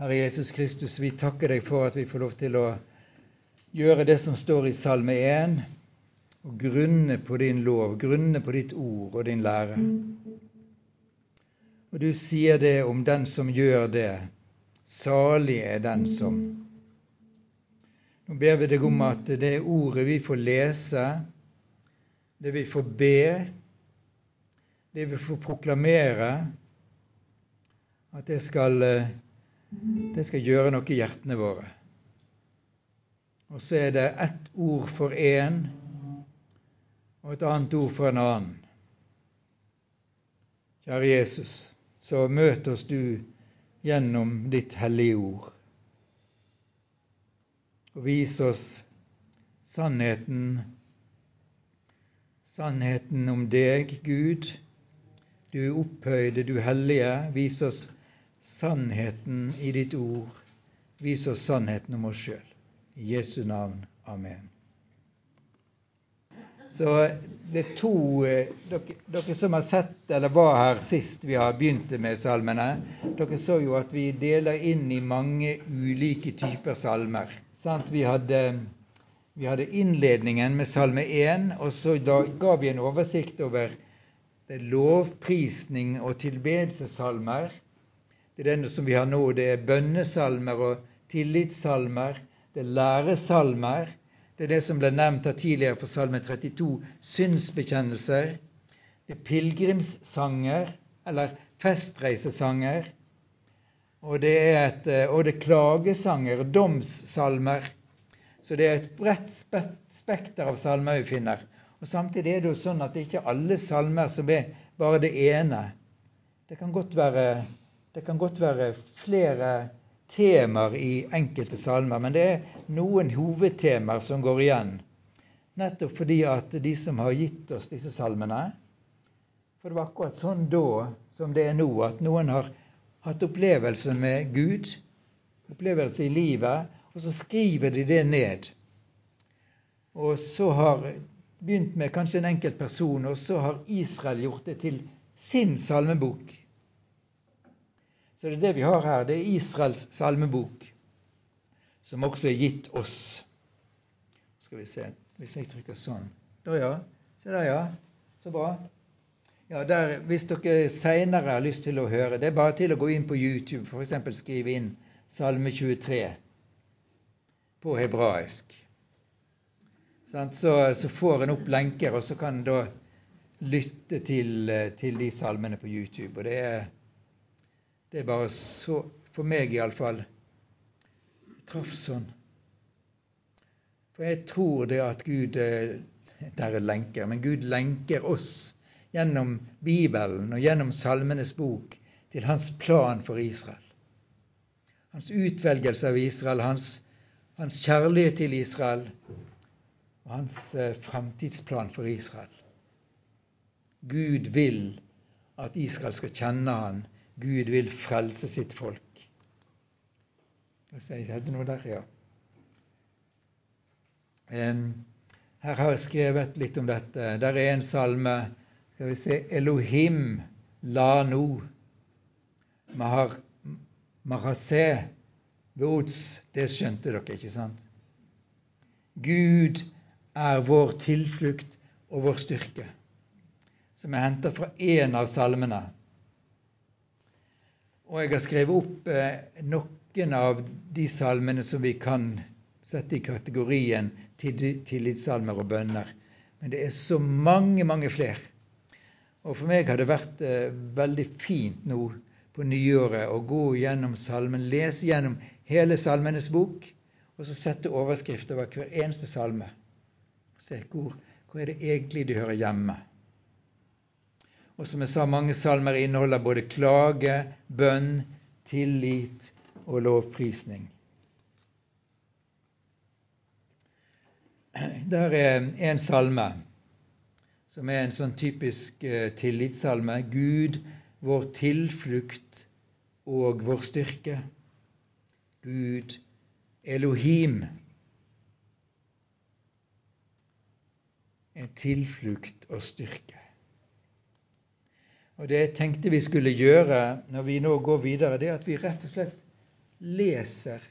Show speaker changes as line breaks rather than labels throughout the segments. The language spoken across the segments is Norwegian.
Herre Jesus Kristus, vi takker deg for at vi får lov til å gjøre det som står i Salme 1, og grunne på din lov, grunne på ditt ord og din lære. Og du sier det om den som gjør det. Salig er den som Nå ber vi deg om at det ordet vi får lese, det vi får be, det vi får proklamere, at det skal, det skal gjøre noe i hjertene våre. Og så er det ett ord for én og et annet ord for en annen. Kjære Jesus, så møt oss du gjennom ditt hellige ord. Og vis oss sannheten, sannheten om deg, Gud. Du opphøyde, du hellige. Vis oss sannheten i ditt ord. Vis oss sannheten om oss sjøl. I Jesu navn. Amen. Så det er to dere, dere, som har sett eller var her sist vi har begynt med salmene, dere så jo at vi deler inn i mange ulike typer salmer. Vi hadde, vi hadde innledningen med salme 1, og så da ga vi en oversikt over lovprisning og tilbedelsessalmer. Det er denne som vi har nå. Det er bønnesalmer og tillitssalmer. Det er læresalmer. Det er det som ble nevnt her tidligere på Salme 32, synsbekjennelser. Det er pilegrimssanger, eller festreisesanger. Og det er, et, og det er klagesanger, domssalmer. Så det er et bredt spekter av salmer vi finner. Og Samtidig er det jo sånn at det ikke er alle salmer som er bare det ene. Det kan godt være det kan godt være flere temaer i enkelte salmer, men det er noen hovedtemaer som går igjen. Nettopp fordi at de som har gitt oss disse salmene For det var akkurat sånn da som det er nå, at noen har hatt opplevelse med Gud, opplevelse i livet, og så skriver de det ned. Og så har begynt med kanskje en enkelt person, og så har Israel gjort det til sin salmebok. Så det er det vi har her. Det er Israels salmebok, som også er gitt oss. Skal vi se Hvis jeg trykker sånn Da, ja. Se der, ja. Så bra. Ja, der, Hvis dere seinere har lyst til å høre, det er bare til å gå inn på YouTube, f.eks. skrive inn Salme 23 på hebraisk. Så, så, får en opp lenker, og så kan en da lytte til, til de salmene på YouTube. Og det er det er bare så For meg iallfall traff sånn. For jeg tror det at Gud eh, Der er lenker, men Gud lenker oss gjennom Bibelen og gjennom Salmenes bok til hans plan for Israel. Hans utvelgelse av Israel, hans, hans kjærlighet til Israel og hans eh, framtidsplan for Israel. Gud vil at Israel skal kjenne han Gud vil frelse sitt folk. Jeg hadde noe der, ja. Her har jeg skrevet litt om dette. Der er en salme skal vi se, Elohim lano mahar, mahase veots. Det skjønte dere, ikke sant? Gud er vår tilflukt og vår styrke, som er henta fra én av salmene. Og jeg har skrevet opp eh, noen av de salmene som vi kan sette i kategorien tillitssalmer og bønner. Men det er så mange, mange flere. Og for meg har det vært eh, veldig fint nå på nyåret å gå gjennom salmen, lese gjennom hele Salmenes bok, og så sette overskrift over hver eneste salme. Se hvor, hvor er det egentlig de hører hjemme. Og som jeg sa, mange salmer inneholder både klage, bønn, tillit og lovprisning. Der er en salme som er en sånn typisk uh, tillitssalme. Gud, vår tilflukt og vår styrke. Gud, Elohim. En tilflukt og styrke. Og Det jeg tenkte vi skulle gjøre når vi nå går videre, det er at vi rett og slett leser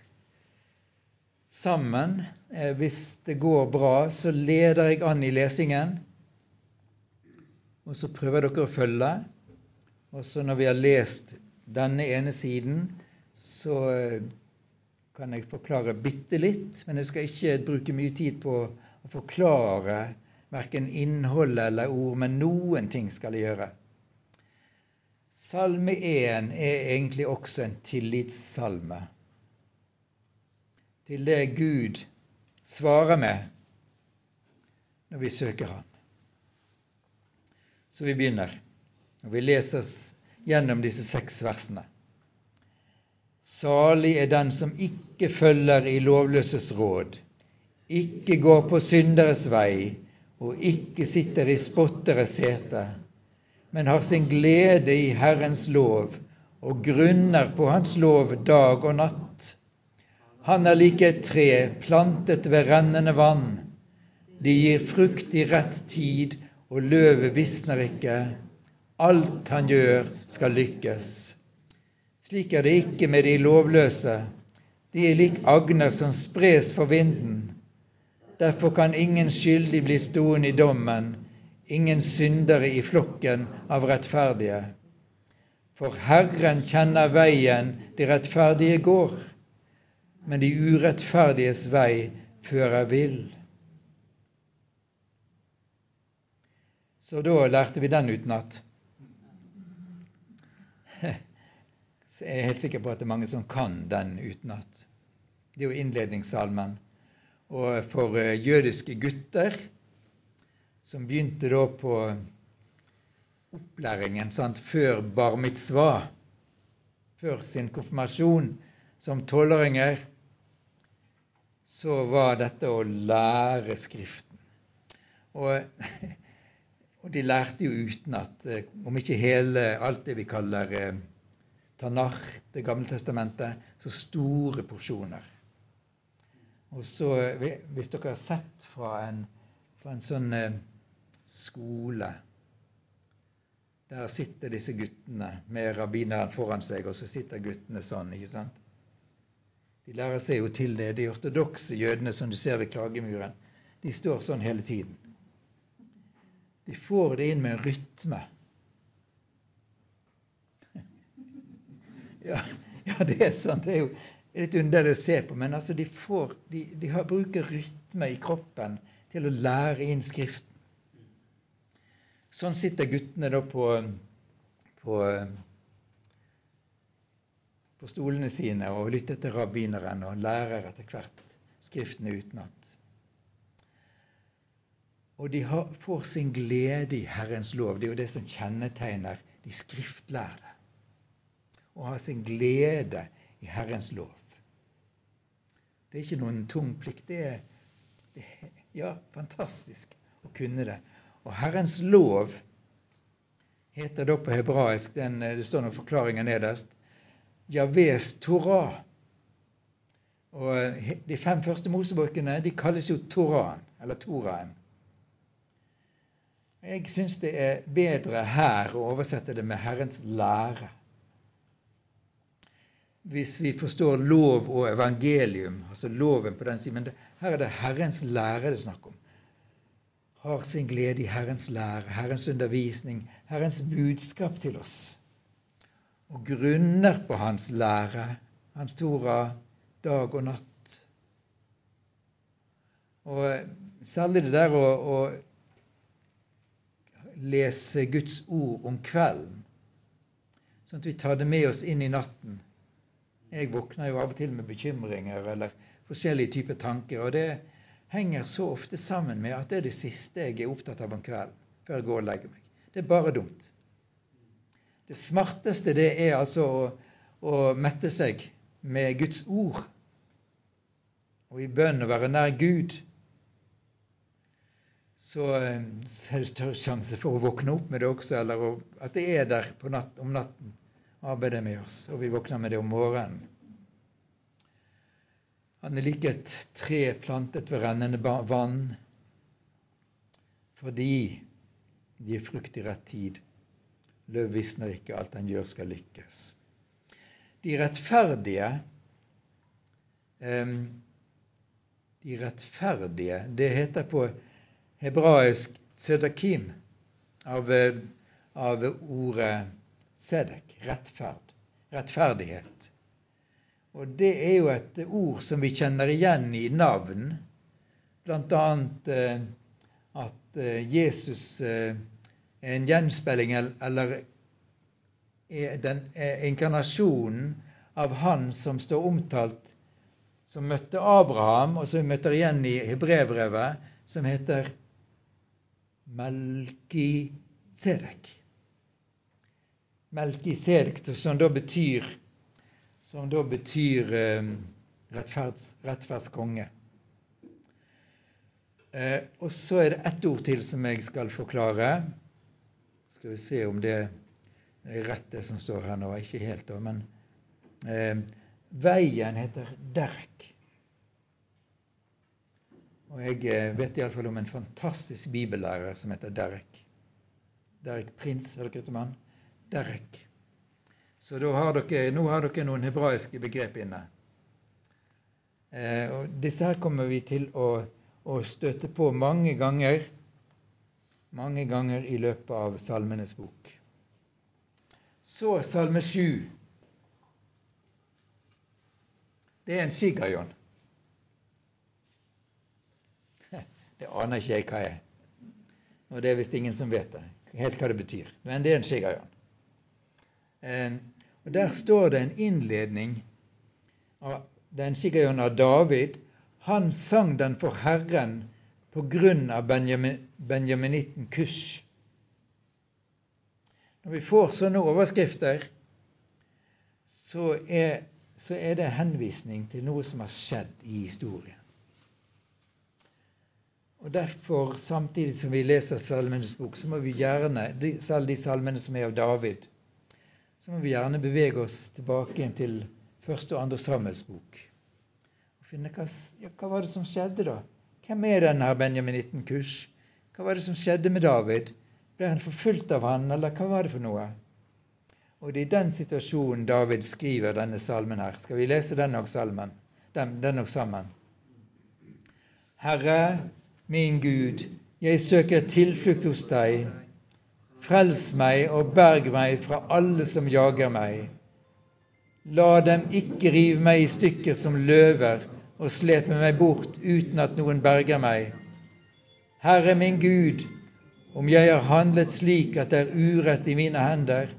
sammen. Eh, hvis det går bra, så leder jeg an i lesingen. Og så prøver dere å følge. Og så når vi har lest denne ene siden, så eh, kan jeg forklare bitte litt. Men jeg skal ikke bruke mye tid på å forklare verken innholdet eller ord, men noen ting skal jeg gjøre. Salme 1 er egentlig også en tillitssalme til det Gud svarer med når vi søker Han. Så vi begynner, og vi leser gjennom disse seks versene. Salig er den som ikke følger i lovløses råd, ikke går på synderes vei og ikke sitter i spotteres sete men har sin glede i Herrens lov og grunner på Hans lov dag og natt. Han er like et tre plantet ved rennende vann. De gir frukt i rett tid, og løvet visner ikke. Alt han gjør, skal lykkes. Slik er det ikke med de lovløse. De er lik agner som spres for vinden. Derfor kan ingen skyldig bli stående i dommen, ingen syndere i flokken av rettferdige. For Herren kjenner veien de rettferdige går, men de urettferdiges vei fører vill. Så da lærte vi den utenat. Jeg er helt sikker på at det er mange som kan den utenat. Det er jo innledningssalmen. Og for eh, jødiske gutter som begynte da på opplæringen sant, før bar mitzvah, før sin konfirmasjon som tolvåringer, så var dette å lære Skriften. Og, og de lærte jo utenat, eh, om ikke hele alt det vi kaller eh, Tanach, Det gamle testamentet, så store porsjoner. Og så, Hvis dere har sett fra en, fra en sånn eh, skole. Der sitter disse guttene med rabbineren foran seg, og så sitter guttene sånn. ikke sant? De lærer seg jo til det. De ortodokse jødene som du ser ved klagemuren, de står sånn hele tiden. De får det inn med en rytme. Ja, ja, det er sånn. Det er jo litt underlig å se på, men altså de, får, de, de har, bruker rytme i kroppen til å lære inn Skriften. Sånn sitter guttene da på, på, på stolene sine og lytter til rabbineren og lærer etter hvert Skriftene utenat. Og de har, får sin glede i Herrens lov. Det er jo det som kjennetegner de skriftlærde. Å ha sin glede i Herrens lov. Det er ikke noen tung plikt. Det er, det er ja, fantastisk å kunne det. Og Herrens lov heter da på hebraisk den, Det står noen forklaringer nederst. Javes Torah. Og De fem første Mosebøkene de kalles jo Toraen, eller Toraen. Jeg syns det er bedre her å oversette det med Herrens lære. Hvis vi forstår lov og evangelium, altså loven på den siden. Men her er det Herrens lære det er snakk om har sin glede i Herrens lære, Herrens undervisning, Herrens budskap til oss. Og grunner på Hans lære, Hans Tora, dag og natt. Og særlig det der å, å lese Guds ord om kvelden, sånn at vi tar det med oss inn i natten. Jeg våkner jo av og til med bekymringer eller forskjellige typer tanker. og det er henger så ofte sammen med at det er det siste jeg er opptatt av om kvelden før jeg går og legger meg. Det er bare dumt. Det smarteste det er altså å, å mette seg med Guds ord og i bønn å være nær Gud. Så, eh, så er det større sjanse for å våkne opp med det også, eller at det er der natt, om natten. Arbeidet med oss, og vi våkner med det om morgenen. Han er like et tre plantet ved rennende vann, fordi de gir frukt i rett tid. Løv visner ikke, alt han gjør, skal lykkes. De rettferdige de rettferdige. Det heter på hebraisk tzedakim av, av ordet tzedek, rettferd, rettferdighet. Og det er jo et ord som vi kjenner igjen i navn, bl.a. Eh, at eh, Jesus eh, er en gjenspeiling eller er den er inkarnasjonen av Han som står omtalt som møtte Abraham, og som vi møter igjen i Hebrevbrevet, som heter Melkisedek. Melkisedek, som da betyr, som da betyr eh, rettferds, rettferdskonge. Eh, og så er det ett ord til som jeg skal forklare. Skal vi se om det er rett, det som står her nå. Ikke helt, da, men eh, Veien heter Derk. Og jeg eh, vet iallfall om en fantastisk bibellærer som heter Derek. Derek Prins, har dere hørt om han? Derek. Så har dere, nå har dere noen hebraiske begrep inne. Eh, og disse her kommer vi til å, å, støte på mange ganger. Mange ganger i løpet av Salmenes bok. Så Salme 7. Det er en shigayon. Det aner ikke jeg hva er. Og det er visst ingen som vet det, helt hva det betyr. Men det er en shigayon. Eh, og Der står det en innledning av den shigayon av David. Han sang den for Herren på grunn av Benjamin, benjaminitten Kush. Når vi får sånne overskrifter, så er så er det henvisning til noe som har skjedd i historien. Og Derfor, samtidig som vi leser Salmenes bok, så må vi gjerne, selv de salmene som er av David, så må vi gjerne bevege oss tilbake til første og andre Samuels bok. Og finne hva, ja, hva var det som skjedde, da? Hvem er denne benjaminitten Kush? Hva var det som skjedde med David? Ble han forfulgt av han, eller hva var det for noe? Og det er i den situasjonen David skriver denne salmen her. Skal vi lese den og, salmen, den, den og sammen? Herre, min Gud, jeg søker tilflukt hos deg. Frels meg og berg meg fra alle som jager meg. La dem ikke rive meg i stykker som løver og slepe meg bort uten at noen berger meg. Herre min Gud, om jeg har handlet slik at det er urett i mine hender,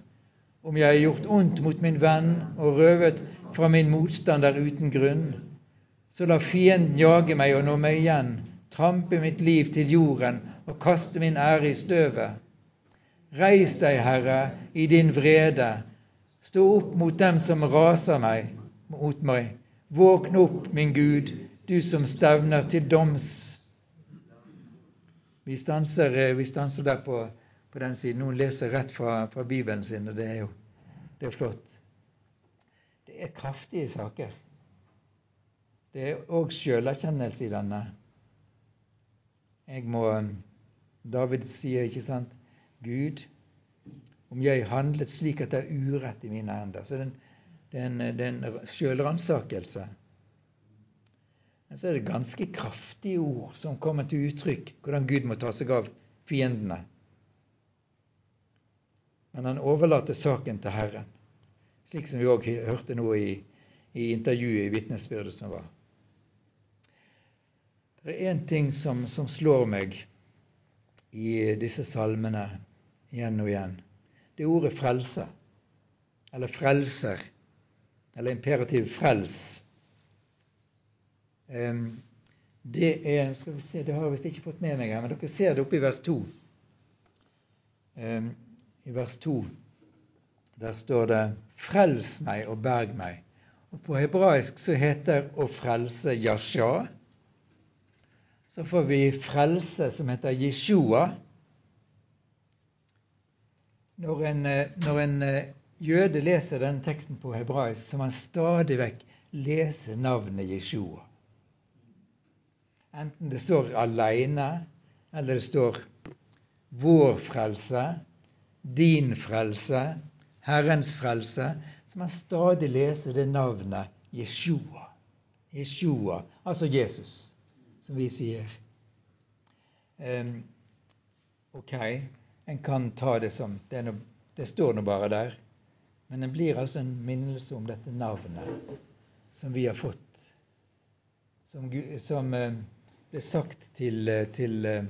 om jeg har gjort ondt mot min venn og røvet fra min motstander uten grunn, så la fienden jage meg og nå meg igjen, trampe mitt liv til jorden og kaste min ære i støvet. Reis deg, Herre, i din vrede. Stå opp mot dem som raser meg, mot meg. Våkn opp, min Gud, du som stevner til doms. Vi stanser, eh, vi stanser der på på den siden. Noen leser rett fra, fra Bibelen sin, og det er jo det er flott. Det er kraftige saker. Det er òg sjølerkjennelse i denne. Jeg må David sier, ikke sant Gud, om jeg handlet slik at det er urett i mine hender. Så det er en, sjølransakelse. Men så er det ganske kraftige ord som kommer til uttrykk, hvordan Gud må ta seg av fiendene. Men han overlater saken til Herren, slik som vi òg hørte nå i, i intervjuet i vitnesbyrdet som var. Det er én ting som, som, slår meg i disse salmene igjen og igjen. Det er ordet frelse. Eller frelser. Eller imperativ frels. Det er skal vi se, Det har jeg visst ikke fått med meg her, men dere ser det oppe i vers 2 i vers 2. Der står det 'Frels meg og berg meg'. Og På hebraisk så heter 'å frelse' Yasha. Så får vi frelse som heter Jeshua. Når en, når en eh, jøde leser denne teksten på hebraisk, så må han stadig vekk lese navnet Jeshua. Enten det står aleine, eller det står 'vår frelse', din frelse, Herrens frelse, så må han stadig leser det navnet Jeshua. Jeshua, altså Jesus, som vi sier. Um, ok, en kan ta det som Det, no, det står nå bare der. Men det blir altså en minnelse om dette navnet som vi har fått, som, som uh, ble sagt til, uh, til uh,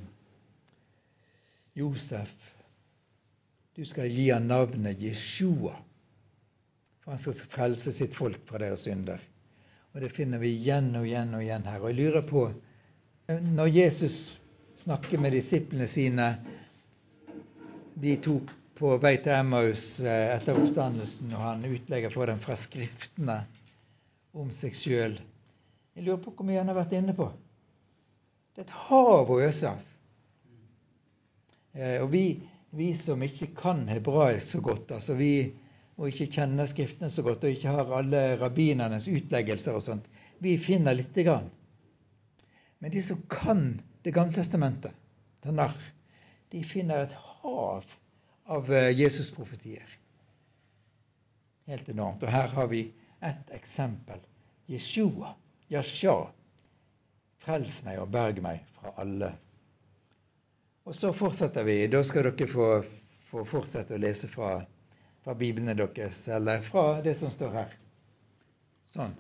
Josef. Du skal gi ham navnet Jeshua, for han skal frelse sitt folk fra deres synder. Og det finner vi igjen og igjen og igjen her. Og jeg lurer på Når Jesus snakker med disiplene sine, de to på vei til Emmaus eh, etter oppstandelsen, og han utlegger for dem fra Skriftene om seg sjøl Jeg lurer på hvor mye han har vært inne på. Det er et hav å øse av. Eh, og vi, vi som ikke kan hebraisk så godt, altså vi og ikke kjenner Skriftene så godt og ikke har alle rabbinernes utleggelser og sånt, vi finner lite grann. Men de som kan Det gamle testamentet, Tanach, de finner et hav av eh, Jesus-profetier. Helt enormt. Og her har vi ett eksempel. Jeshua, Yasha. Frels meg og berg meg fra alle. Og så fortsetter vi. Da skal dere få, få fortsette å lese fra fra biblene deres, eller fra det som står her. Sånn.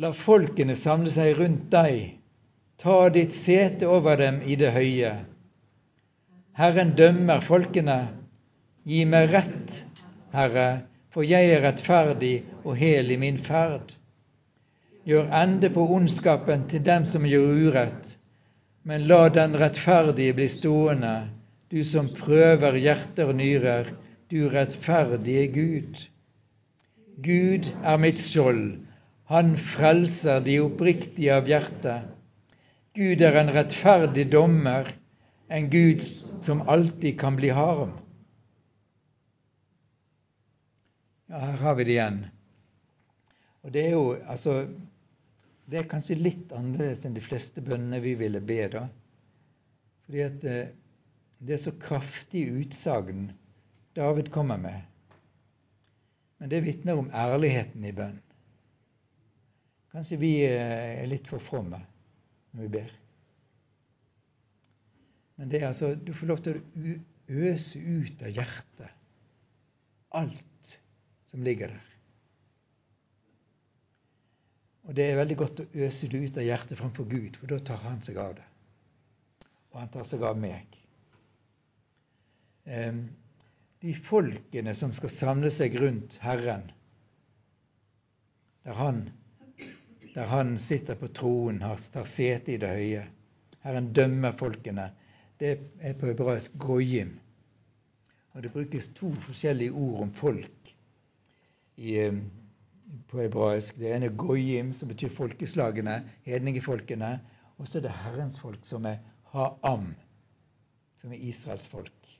La folkene samle seg rundt deg. Ta ditt sete over dem i det høye. Herren dømmer folkene. Gi meg rett, Herre, for jeg er rettferdig og hel i min ferd. Gjør ende på ondskapen til dem som gjør urett, men la den rettferdige bli stående du som prøver hjerter og nyrer, du rettferdige Gud. Gud er mitt skjold, han frelser de oppriktige av hjerte. Gud er en rettferdig dommer, en Gud som alltid kan bli harm. Ja, her har vi det igjen. Og det er jo altså Det er kanskje litt annerledes enn de fleste bønnene vi ville be, da. Fordi at eh, det er så kraftig utsagn David kommer med. Men det vitner om ærligheten i bønn. Kanskje vi er litt for fromme når vi ber. Men det er altså Du får lov til å øse ut av hjertet alt som ligger der. Og det er veldig godt å øse det ut av hjertet framfor Gud, for da tar han seg av det. Og han tar seg av meg de folkene som skal samle seg rundt Herren, der han, der han sitter på troen, har, tar sete i det høye. Herren dømmer folkene. Det er på hebraisk goyim. Og det brukes to forskjellige ord om folk i, på hebraisk. Det ene er goyim, som betyr folkeslagene, hedningefolkene. Og så er det Herrens folk, som er ha'am, som er Israels folk.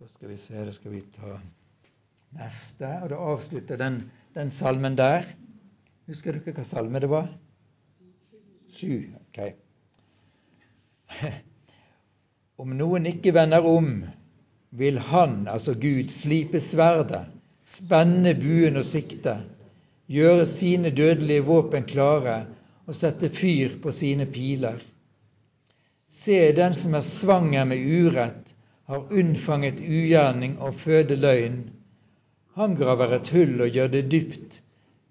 Da skal vi se, da skal vi ta neste. Og da avslutter den, den salmen der. Husker dere hva salme det var? Sju. Ok. Om noen ikke vender om, vil han, altså Gud, slipe sverdet, spenne buen og sikte, gjøre sine dødelige våpen klare og sette fyr på sine piler. Se den som er svanger med urett, har unnfanget ugjerning og føder løgn. Han graver et hull og gjør det dypt,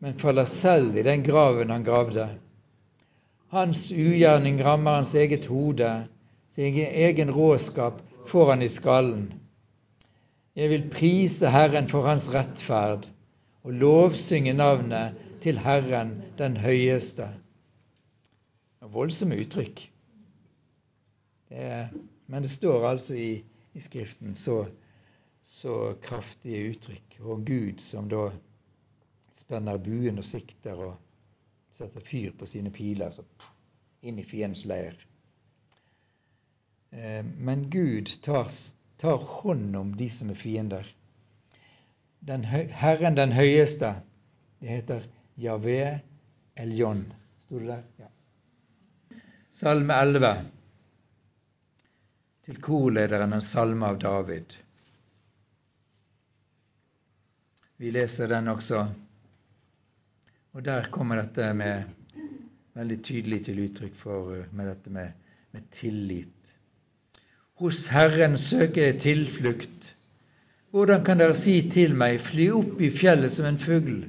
men faller selv i den graven han gravde. Hans ugjerning rammer hans eget hode, sin egen råskap får han i skallen. Jeg vil prise Herren for hans rettferd og lovsynge navnet til Herren den høyeste. Voldsomme uttrykk. Det er, men det står altså i i Skriften så, så kraftige uttrykk. Og Gud som da spenner buen og sikter og setter fyr på sine piler så inn i fiendens leir. Eh, men Gud tar, tar, hånd om de som er fiender. Den, Herren den høyeste, det heter Javé Eljon. Sto det der? Ja. Salme 11 til korlederen en salme av David. Vi leser den også Og der kommer dette med veldig tydelig til uttrykk for, med dette med, med tillit. Hos Herren søker jeg tilflukt. Hvordan kan dere si til meg, fly opp i fjellet som en fugl?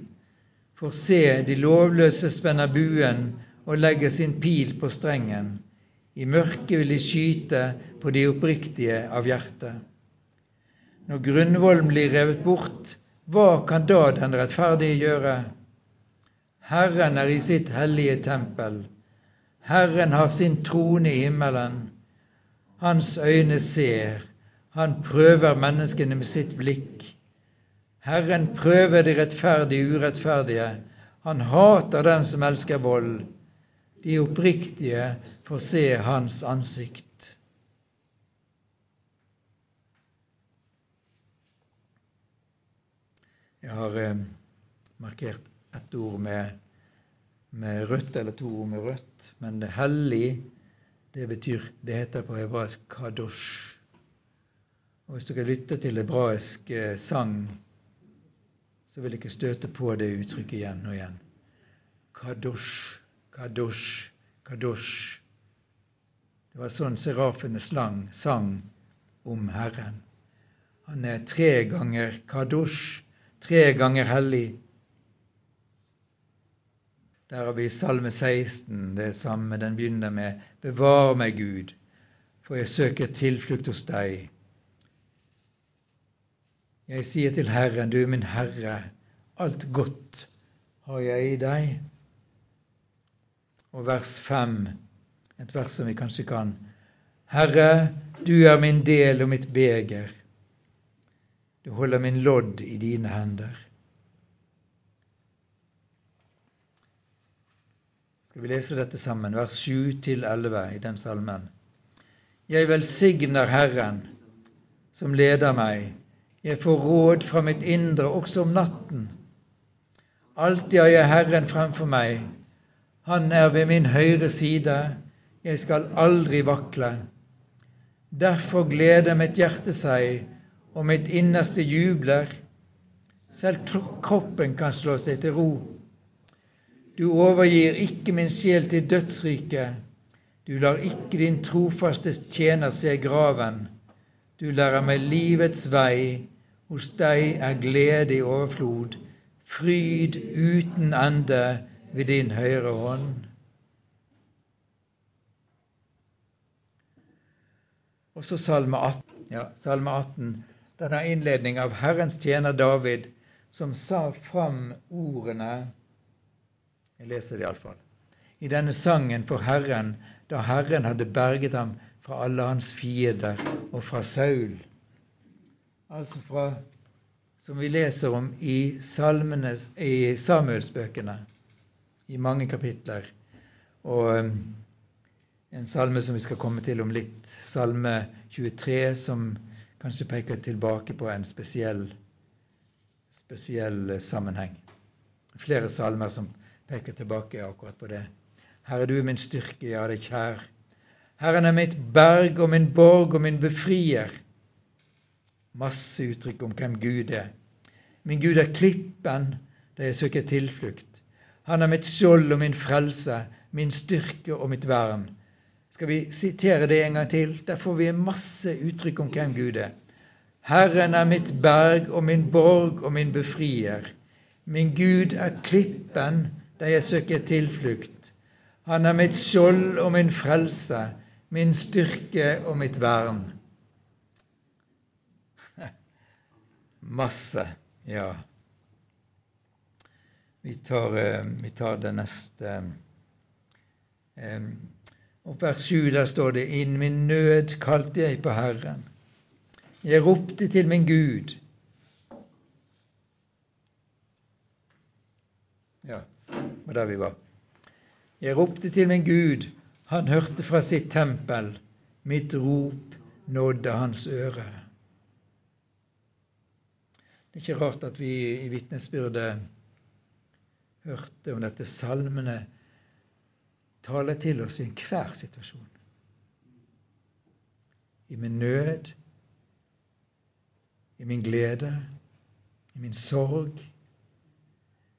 For se, de lovløse spenner buen og legger sin pil på strengen. I mørket vil de skyte på de oppriktige av hjertet. Når grunnvollen blir revet bort, hva kan da den rettferdige gjøre? Herren er i sitt hellige tempel. Herren har sin trone i himmelen. Hans øyne ser, han prøver menneskene med sitt blikk. Herren prøver de rettferdige urettferdige. Han hater dem som elsker vold. De oppriktige får se hans ansikt. Jeg har eh, markert ett ord med, med, rødt, eller to ord med rødt. Men det hellig, det betyr Det heter på hebraisk kadosh. Og Hvis dere lytter til hebraisk eh, sang, så vil dere støte på det uttrykket igjen og igjen. Kadosh, kadosh, kadosh. Det var sånn serafene slang, sang om Herren. Han er tre ganger kadosh, tre ganger hellig. Der har vi Salme 16, det samme. Den begynner med Bevar meg, Gud, for jeg søker tilflukt hos deg. Jeg sier til Herren, du er min Herre, alt godt har jeg i deg. Og vers 5, et vers som vi kanskje kan. Herre, du er min del og mitt beger. Du holder min lodd i dine hender. skal vi lese dette sammen, vers 7-11 i den salmen. Jeg velsigner Herren, som leder meg. Jeg får råd fra mitt indre også om natten. Alltid har jeg Herren fremfor meg. Han er ved min høyre side. Jeg skal aldri vakle. Derfor gleder mitt hjerte seg, og mitt innerste jubler. Selv kroppen kan slå seg til ro du overgir ikke min sjel til dødsriket. Du lar ikke din trofaste tjener se graven. Du lærer meg livets vei. Hos deg er glede i overflod, fryd uten ende ved din høyre hånd. Og så Salme 18. Ja, Salme 18. Den har innledning av Herrens tjener David, som sa fram ordene jeg leser det iallfall. I denne sangen for Herren, da Herren hadde berget ham fra alle hans fiender og fra Saul. Altså fra som vi leser om i, salmene, i Samuelsbøkene, i mange kapitler. Og um, en salme som vi skal komme til om litt, salme 23, som kanskje peker tilbake på en spesiell, spesiell sammenheng. Flere salmer som peker tilbake akkurat på det. Herre, du er min styrke, jeg har deg kjær. Herren er mitt berg og min borg og min befrier. Masse uttrykk om hvem Gud er. Min Gud er klippen der jeg søker tilflukt. Han er mitt skjold og min frelse, min styrke og mitt vern. Skal vi sitere det en gang til? Der får vi masse uttrykk om hvem Gud er. Herren er mitt berg og min borg og min befrier. Min Gud er klippen der jeg søker tilflukt. Han er mitt skjold og min frelse, min styrke og mitt vern. Masse, ja. Vi tar, eh, vi tar det neste. Og vers 7 der står det Innen min nød kalte jeg på Herren. Jeg ropte til min Gud. Ja var der vi var. Jeg ropte til min Gud, han hørte fra sitt tempel. Mitt rop nådde hans øre. Det er ikke rart at vi i vitnesbyrdet hørte om dette salmene taler til oss i enhver situasjon. I min nød, i min glede, i min sorg,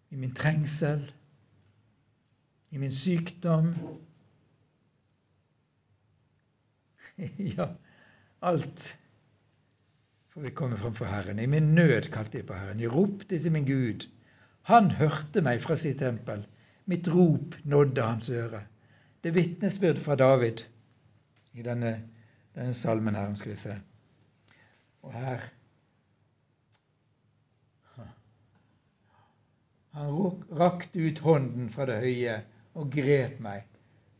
i min trengsel, i min sykdom. Ja, alt får vi komme framfor Herren. I min nød kalte jeg på Herren. Jeg ropte til min Gud. Han hørte meg fra sitt tempel. Mitt rop nådde hans øre. Det er vitnesbyrd fra David i denne, denne salmen her, skal vi se. Og her Han rakte ut hånden fra det høye og grep meg,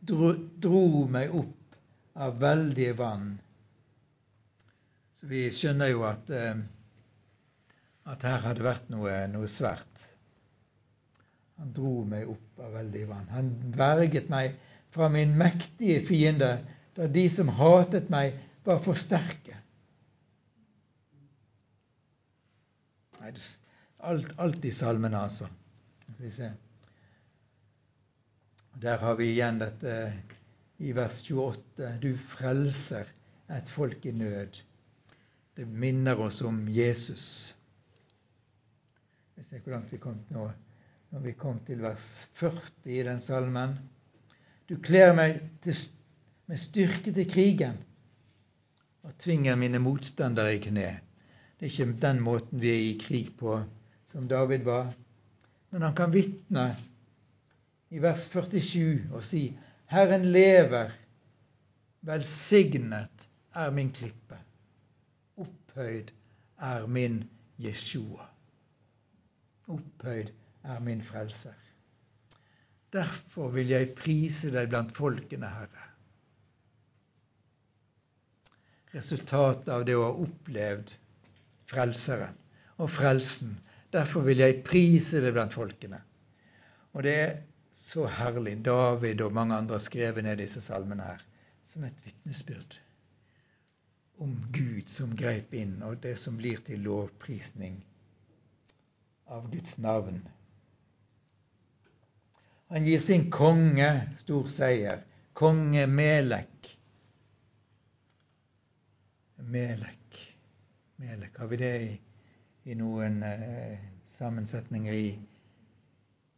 dro, dro meg opp av veldige vann. Så vi skjønner jo at, eh, at her hadde vært noe, noe svært. Han dro meg opp av veldige vann. Han verget meg fra min mektige fiende, da de som hatet meg, var for sterke. Alt, alt i salmene, altså. Der har vi igjen dette i vers 28. Du frelser et folk i nød. Det minner oss om Jesus. Vi ser hvor langt vi kom nå. Når vi kom til vers 40 i den salmen. Du kler meg til, med styrke til krigen og tvinger mine motstandere i kne. Det er ikke den måten vi er i krig på, som David var. Men han kan vitne i vers 47 og si Herren lever, velsignet er min klippe, opphøyd er min Jeshua. Opphøyd er min frelser. Derfor vil jeg prise deg blant folkene, Herre. Resultatet av det å ha opplevd Frelseren og frelsen Derfor vil jeg prise det blant folkene. Og det er så herlig. David og mange andre har skrevet ned disse salmene her som et vitnesbyrd om Gud som greip inn, og det som blir til lovprisning av Guds navn. Han gir sin konge stor seier. Konge Melek. Melek. Melek. Har vi det i i noen eh, sammensetninger i,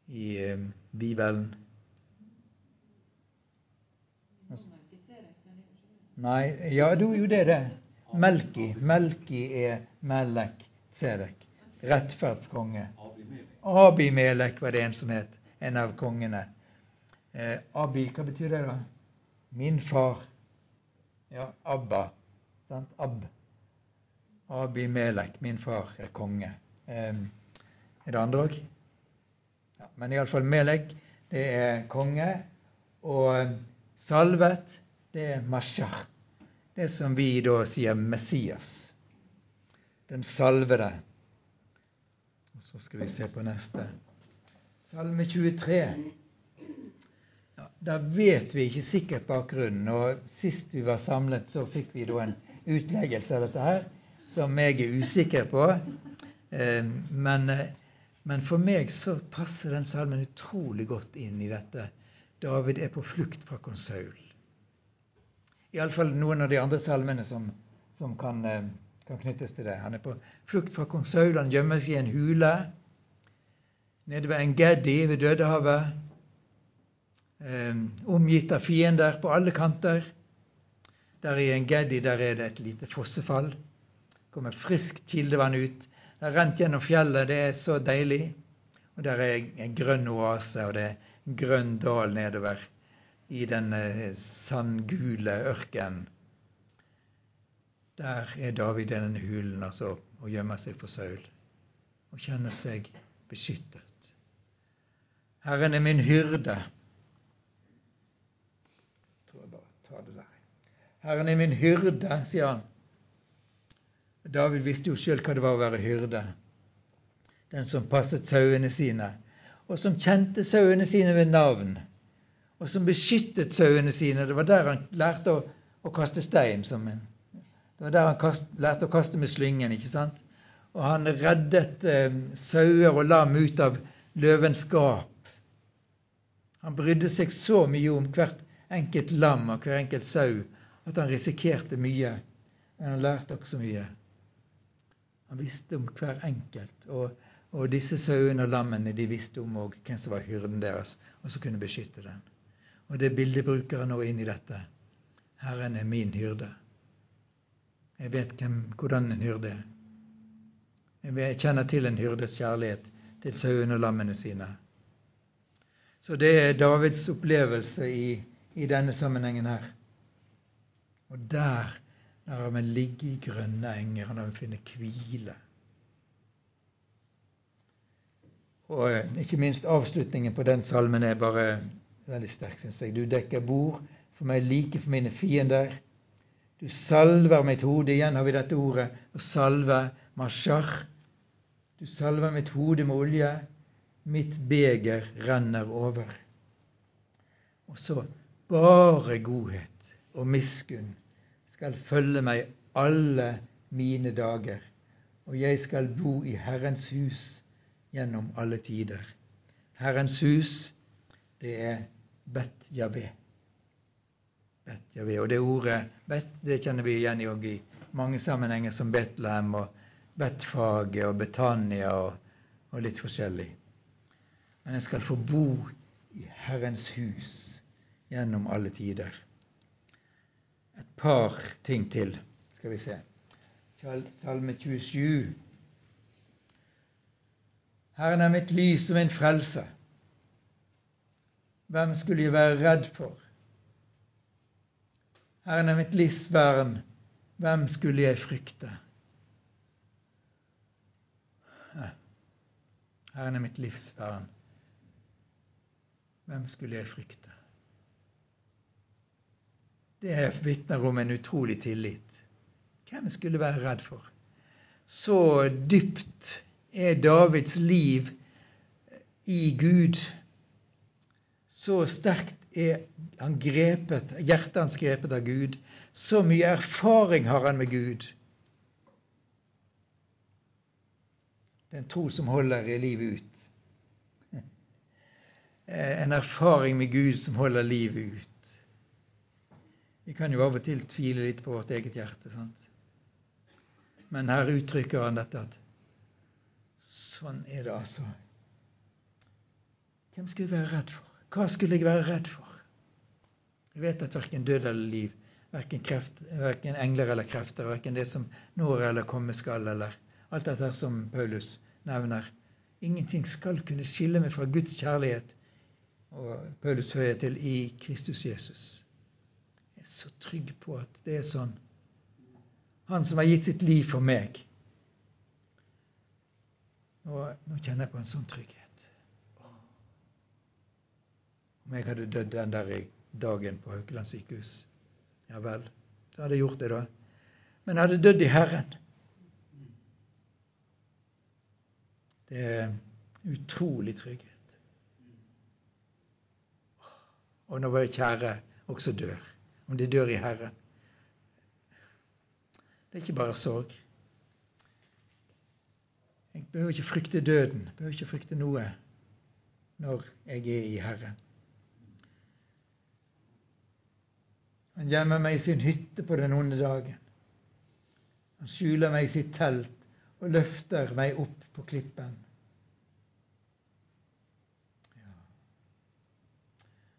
i eh, Bibelen. Nei, ja, jo, det er det. Melki. Melki er Melek Sedek. Rettferdskonge. Abimelek var det en som het. En av kongene. Eh, Abi, hva betyr det, da? Min far. Ja, Abba. Sant? Ab. Abimelek, min far, er konge. Er det andre òg? Ja, men iallfall Melek, det er konge. Og salvet, det er Mashah. Det som vi da sier Messias. Den salvede. Og så skal vi se på neste. Salme 23. Ja, da vet vi ikke sikkert bakgrunnen. Og sist vi var samlet, så fikk vi da en utleggelse av dette her som jeg er usikker på. Eh, men, men, for meg så passer den salmen utrolig godt inn i dette. David er på flukt fra kong Saul. Iallfall noen av de andre salmene som, som kan, eh, kan, knyttes til det. Han er på flukt fra kong Saul. Han gjemmer seg i en hule nede ved Engedi ved Dødehavet. omgitt av fiender på alle kanter. Der i Engedi der er det et lite fossefall Det kommer friskt kildevann ut. Det har rent gjennom fjellet. Det er så deilig. Og der er en grønn oase, og det er en grønn dal nedover i den eh, sandgule ørkenen. Der er David i denne hulen altså, og gjemmer seg for Saul og kjenner seg beskyttet. Herren er min hyrde. Jeg tror jeg bare tar det der. Herren er min hyrde, sier han. David visste jo sjøl hva det var å være hyrde. Den som passet sauene sine, og som kjente sauene sine ved navn. Og som beskyttet sauene sine. Det var der han lærte å, å kaste stein. En, det var der han kast, lærte å kaste med slyngen. ikke sant? Og han reddet eh, sauer og lam ut av løvens gap. Han brydde seg så mye om hvert enkelt lam og hver enkelt sau at han risikerte mye. Men han lærte også mye. Han visste om hver enkelt. Og, Og disse sauene og lammene de visste om og hvem som var hyrden deres, og som kunne beskytte den. Og det bildet bruker han nå inn i dette. Herren er min hyrde. Jeg vet hvem, hvordan en hyrde er. Jeg kjenner til en hyrdes kjærlighet til sauene og lammene sine. Så det er Davids opplevelse i, i denne sammenhengen her. Og der lar han meg ligge i grønne enger, han meg finne hvile. Og eh, ikke minst avslutningen på den salmen er bare veldig sterk, syns jeg. Du dekker bord for meg like for mine fiender. Du salver mitt hode. Igjen har vi dette ordet å salve. Mashar. Du salver mitt hode med olje. Mitt beger renner over. Og så bare godhet og miskunn skal følge meg alle mine dager, og jeg skal bo i Herrens hus gjennom alle tider. Herrens hus, det er Bet Javé. Bet Javé. Og det ordet Bet det kjenner vi igjen i mange sammenhenger som Betlehem og Betfaget og Betania og, og litt forskjellig. Men jeg skal få bo i Herrens hus gjennom alle tider. Et par ting til skal vi se. Salme 27. Herren er mitt lys og min frelse. Hvem skulle jeg være redd for? Herren er mitt livsvern. Hvem skulle jeg frykte? Herren er mitt livsvern. Hvem skulle jeg frykte? Det vitner om en utrolig tillit. Hvem skulle være redd for? Så dypt er Davids liv i Gud. Så sterkt er han grepet, hjertet hans grepet av Gud. Så mye erfaring har han med Gud. Det er en tro som holder livet ut. En erfaring med Gud som holder livet ut. Vi kan jo av og til tvile litt på vårt eget hjerte. sant? Men her uttrykker han dette at Sånn er det altså. Hvem skulle jeg være redd for? Hva skulle jeg være redd for? Jeg vet at verken død eller liv, verken, kreft, verken engler eller krefter, verken det som når eller komme skal, eller alt dette som Paulus nevner Ingenting skal kunne skille meg fra Guds kjærlighet. Og Paulus hører til i Kristus Jesus. Jeg er så trygg på at det er sånn. Han som har gitt sitt liv for meg, og nå kjenner jeg på en sånn trygghet. Om jeg hadde dødd den der dagen på Haukeland sykehus, ja vel, så hadde jeg gjort det da. Men jeg hadde dødd i Herren. Det er utrolig trygghet. Og når våre kjære også dør, om de dør i Herren. Det er ikke bare sorg. Jeg behøver ikke frykte døden, jeg behøver ikke frykte noe når jeg er i Herren. Han gjemmer meg i sin hytte på den onde dagen. Han skjuler meg i sitt telt og løfter meg opp på klippen.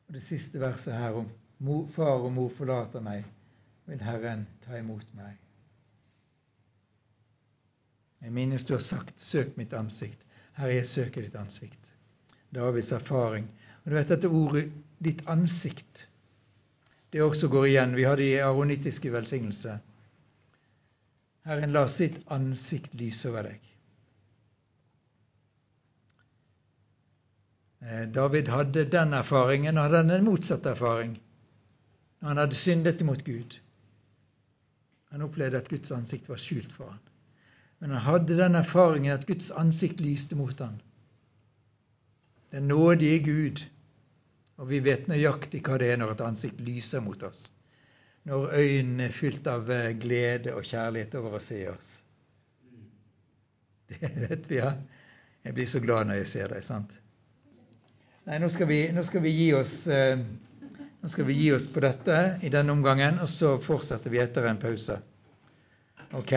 Og Det siste verset her om far og mor forlater meg, vil Herren ta imot meg. Jeg minnes du har sagt 'søk mitt ansikt'. Herre, jeg søker ditt ansikt. Davids erfaring. Og du vet dette ordet 'ditt ansikt', det også går igjen. Vi har det i aronittiske velsignelse. Herren la sitt ansikt lyse over deg. David hadde den erfaringen, og hadde en motsatt erfaring. Han hadde syndet imot Gud. Han opplevde at Guds ansikt var skjult for ham. Men han hadde den erfaringen at Guds ansikt lyste mot ham. Den nådige Gud. Og vi vet nøyaktig hva det er når et ansikt lyser mot oss. Når øynene er fylt av eh, glede og kjærlighet over å se oss. Det vet vi, ja. Jeg blir så glad når jeg ser deg, sant? Nei, nå skal vi, nå skal vi, gi, oss, eh, nå skal vi gi oss på dette i denne omgangen, og så fortsetter vi etter en pause. Ok.